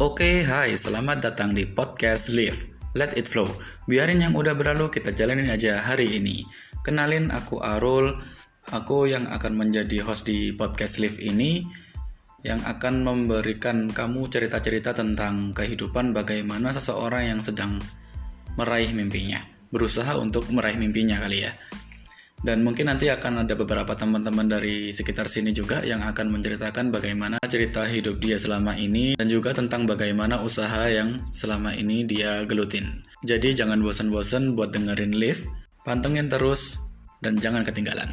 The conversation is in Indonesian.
Oke, hai, selamat datang di podcast Live. Let it flow. Biarin yang udah berlalu kita jalanin aja hari ini. Kenalin aku Arul, aku yang akan menjadi host di podcast Live ini yang akan memberikan kamu cerita-cerita tentang kehidupan bagaimana seseorang yang sedang meraih mimpinya. Berusaha untuk meraih mimpinya kali ya. Dan mungkin nanti akan ada beberapa teman-teman dari sekitar sini juga yang akan menceritakan bagaimana cerita hidup dia selama ini dan juga tentang bagaimana usaha yang selama ini dia gelutin. Jadi jangan bosan-bosan buat dengerin Live, pantengin terus dan jangan ketinggalan.